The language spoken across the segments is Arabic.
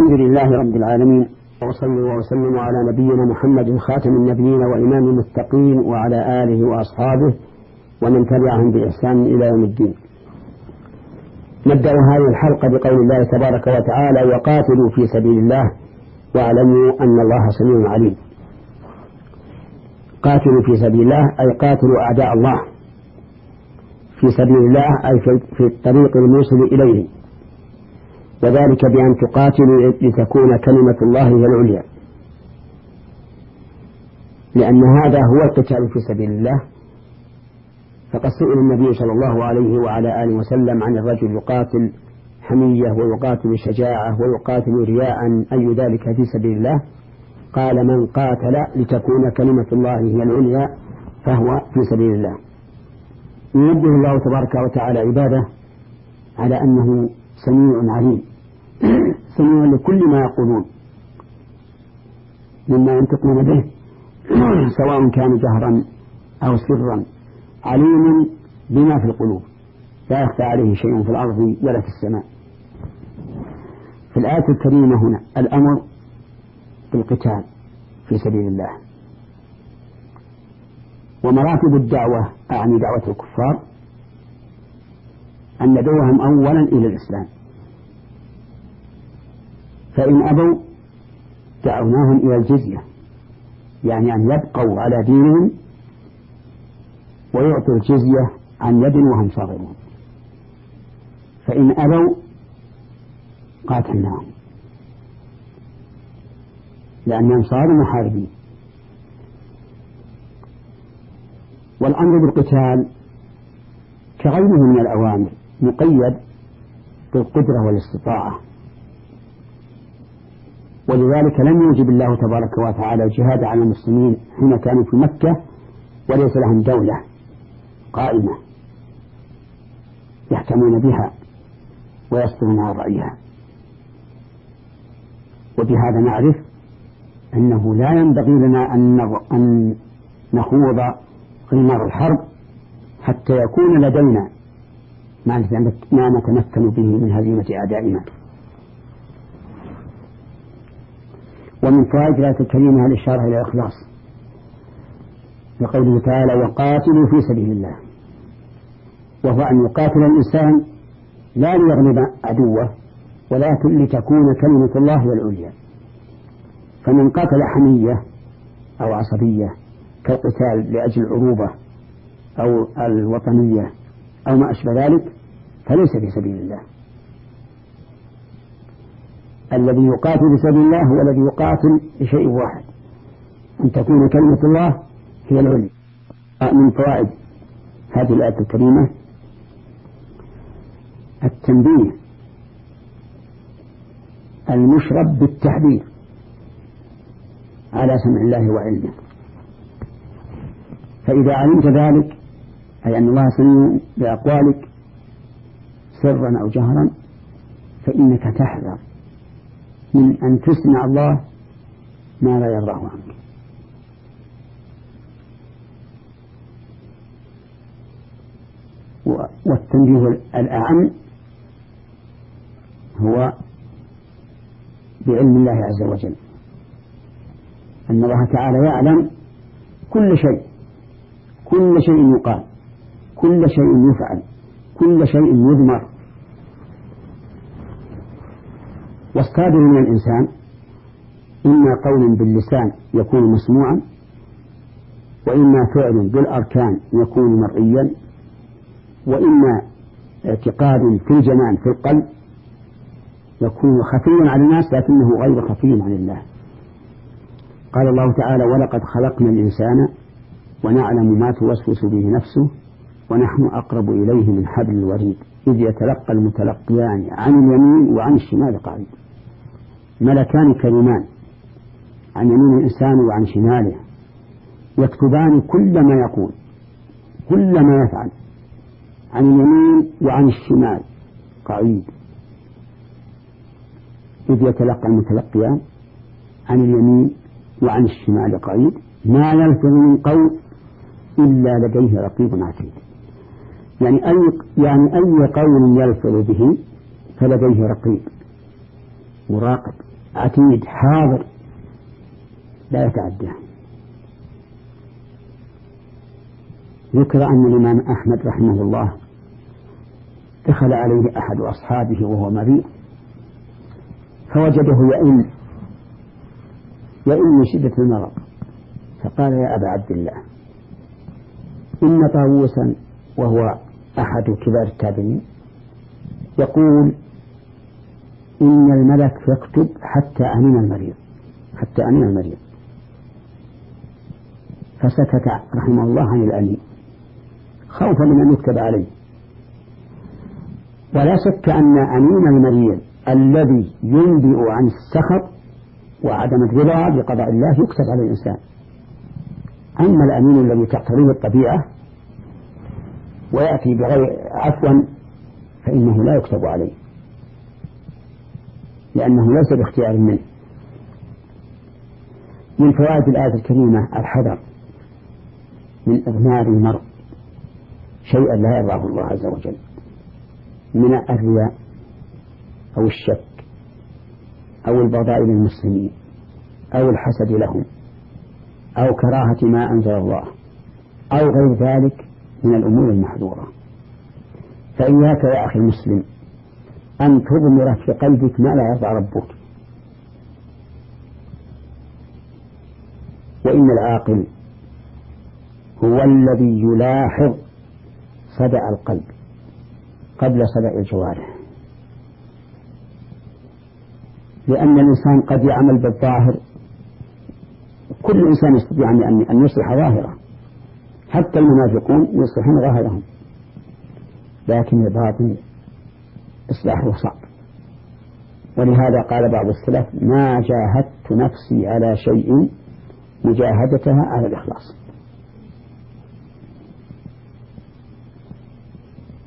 الحمد لله رب العالمين وصلى وسلم على نبينا محمد خاتم النبيين وإمام المتقين وعلى آله وأصحابه ومن تبعهم بإحسان إلى يوم الدين. نبدأ هذه الحلقة بقول الله تبارك وتعالى وقاتلوا في سبيل الله واعلموا أن الله سميع عليم. قاتلوا في سبيل الله أي قاتلوا أعداء الله في سبيل الله أي في الطريق الموصل إليه وذلك بأن تقاتلوا لتكون كلمة الله هي العليا. لأن هذا هو القتال في سبيل الله. فقد سئل النبي صلى الله عليه وعلى آله وسلم عن الرجل يقاتل حمية ويقاتل شجاعة ويقاتل رياء أي ذلك في سبيل الله؟ قال من قاتل لتكون كلمة الله هي العليا فهو في سبيل الله. ينبه الله تبارك وتعالى عباده على أنه سميع عليم. سميع لكل ما يقولون مما ينطقون به. سواء كان جهرا أو سرا عليم بما في القلوب. لا يخفى عليه شيء في الأرض ولا في السماء. في الآية الكريمة هنا الأمر بالقتال في سبيل الله. ومراتب الدعوة أعني دعوة الكفار أن ندعوهم أولا إلى الإسلام. فإن أبوا دعوناهم إلى الجزية يعني أن يبقوا على دينهم ويعطوا الجزية عن يد وهم صاغرون. فإن أبوا قاتلناهم لأنهم صاروا محاربين. والأمر بالقتال كغيره من الأوامر مقيد بالقدرة والاستطاعة. ولذلك لم يوجب الله تبارك وتعالى الجهاد على المسلمين حين كانوا في مكة وليس لهم دولة قائمة يحكمون بها ويصدرون عن رأيها. وبهذا نعرف أنه لا ينبغي لنا أن نخوض غمار الحرب حتى يكون لدينا ما نتمكن به من هزيمة أعدائنا. ومن فوائد الآية الكريمة الإشارة إلى الإخلاص. لقوله تعالى وقاتلوا في سبيل الله. وهو أن يقاتل الإنسان لا ليغلب عدوه ولكن لتكون كلمة الله هي العليا. فمن قاتل حمية أو عصبية كالقتال لأجل العروبة أو الوطنية أو ما أشبه ذلك فليس في سبيل الله. الذي يقاتل في سبيل الله هو الذي يقاتل لشيء واحد. أن تكون كلمة الله هي العليا من فوائد هذه الآية الكريمة التنبيه المشرب بالتحذير على سمع الله وعلمه. فإذا علمت ذلك أي أن الله سميع بأقوالك سرا أو جهرا فإنك تحذر. من أن تسمع الله ما لا يرضاه عنك. والتنبيه الأعم هو بعلم الله عز وجل. أن الله تعالى يعلم كل شيء. كل شيء يقال. كل شيء يفعل. كل شيء يضمر. والصادر من الإنسان إما قول باللسان يكون مسموعا وإما فعل بالأركان يكون مرئيا وإما اعتقاد في الجنان في القلب يكون خفيا على الناس لكنه غير خفي عن الله. قال الله تعالى ولقد خلقنا الإنسان ونعلم ما توسوس به نفسه ونحن أقرب إليه من حبل الوريد إذ يتلقى المتلقيان عن اليمين وعن الشمال قعيد ملكان كريمان عن يمين الإنسان وعن شماله يكتبان كل ما يقول كل ما يفعل عن اليمين وعن الشمال قعيد. إذ يتلقى المتلقيان عن اليمين وعن الشمال قعيد. ما يلفظ من قول إلا لديه رقيب عتيد. يعني أي يعني أي قول يلفظ به فلديه رقيب مراقب عتيد حاضر. لا يتعدى. ذكر أن الإمام أحمد رحمه الله دخل عليه أحد أصحابه وهو مريض فوجده يئن يئن من شدة المرض. فقال يا أبا عبد الله إن طاووسا وهو أحد كبار التابعين يقول إن الملك يكتب حتى أمين المريض حتى أمين المريض. فسكت رحمه الله عن الأمين خوفا من أن يكتب عليه. ولا شك أن أمين المريض الذي ينبئ عن السخط وعدم الرضا بقضاء الله يكتب على الإنسان. أما الأمين الذي تقتضيه الطبيعة ويأتي بغير عفوا فإنه لا يكتب عليه. لأنه ليس باختيار منه. من فوائد الآية الكريمة الحذر من إضمار المرء. شيئا لا يرضاه الله عز وجل. من الرياء أو الشك أو البغضاء للمسلمين أو الحسد لهم أو كراهة ما أنزل الله أو غير ذلك من الأمور المحظورة فإياك يا أخي المسلم أن تضمر في قلبك ما لا يرضى ربك. وإن العاقل هو الذي يلاحظ صدع القلب قبل صدع الجوارح لأن الإنسان قد يعمل بالظاهر كل إنسان يستطيع أن يصلح ظاهره. حتى المنافقون يصلحون ظاهرهم. لكن الباطن إصلاحه صعب ولهذا قال بعض السلف ما جاهدت نفسي على شيء مجاهدتها على الإخلاص.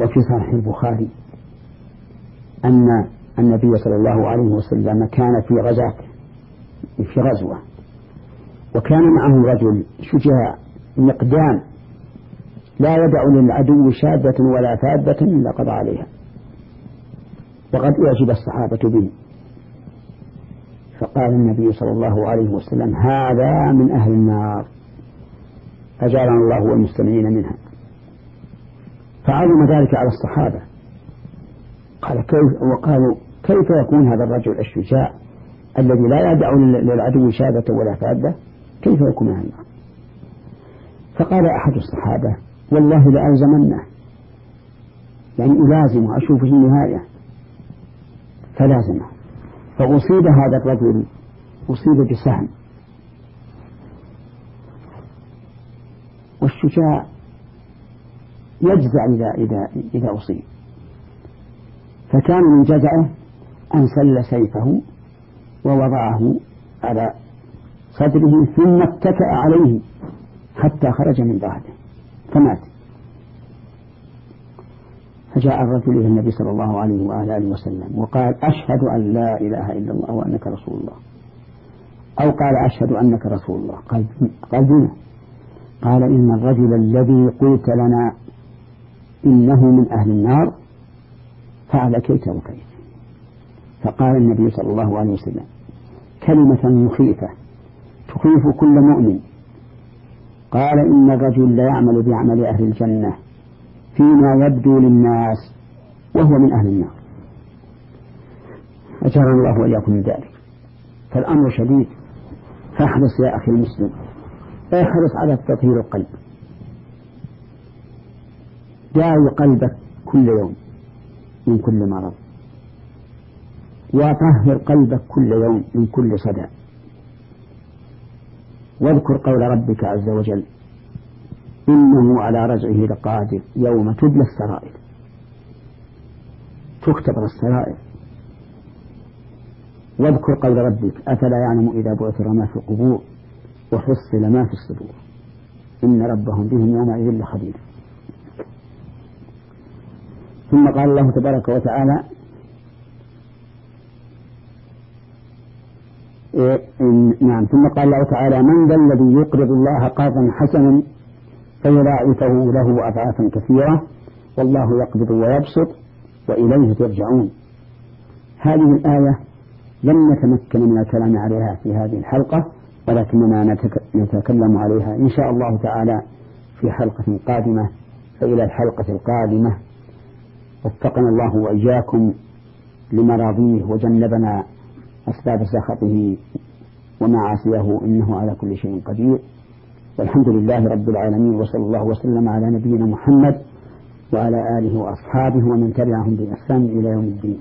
وفي صحيح البخاري أن النبي صلى الله عليه وسلم كان في غزاة في غزوة وكان معه رجل شجاع مقدام لا يدع للعدو شاذة ولا ثابة إلا قضى عليها. وقد أعجب الصحابة به. فقال النبي صلى الله عليه وسلم هذا من أهل النار. أجارنا الله والمستمعين منها. فعظم ذلك على الصحابة. قال كيف؟ وقالوا كيف يكون هذا الرجل الشجاع الذي لا يدع للعدو شاذة ولا فادة؟ كيف يكون أهل النار فقال أحد الصحابة والله لألزمنه. يعني ألازم أشوف في النهاية. فلازمة. فأصيب هذا الرجل أصيب بسهم. والشجاع يجزع إذا إذا إذا أصيب. فكان من جزعه أن سل سيفه ووضعه على صدره ثم اتكأ عليه حتى خرج من ظهره فمات. فجاء الرجل إلى النبي صلى الله عليه وآله وسلم وقال أشهد أن لا إله إلا الله وأنك رسول الله. أو قال أشهد أنك رسول الله. قال قال قال إن الرجل الذي قلت لنا إنه من أهل النار فعل كيت وكيت. فقال النبي صلى الله عليه وسلم كلمة مخيفة تخيف كل مؤمن. قال إن الرجل ليعمل بعمل أهل الجنة فيما يبدو للناس وهو من أهل النار. أجرنا الله وإياكم من ذلك. فالأمر شديد. فاحرص يا أخي المسلم. احرص على تطهير القلب. داوي قلبك كل يوم من كل مرض. وطهر قلبك كل يوم من كل صدى. واذكر قول ربك عز وجل إنه على رجعه لقادر يوم تبلى السرائر. تختبر السرائر. واذكر قول ربك أفلا يعلم إذا بعثر ما في القبور وحصل ما في الصدور. إن ربهم بهم يومئذ لخبير. ثم قال الله تبارك وتعالى إيه نعم. ثم قال الله تعالى من ذا الذي يقرض الله قرضا حسنا فيضاعفه له أضعافا كثيرة والله يقبض ويبسط وإليه ترجعون. هذه الآية لم نتمكن من الكلام عليها في هذه الحلقة ولكننا نتكلم عليها إن شاء الله تعالى في حلقة قادمة فإلى الحلقة القادمة. وفقنا الله وإياكم لمراضيه وجنبنا أسباب سخطه ومعاصيه إنه على كل شيء قدير. والحمد لله رب العالمين وصلى الله وسلم على نبينا محمد وعلى آله وأصحابه ومن تبعهم بإحسان إلى يوم الدين.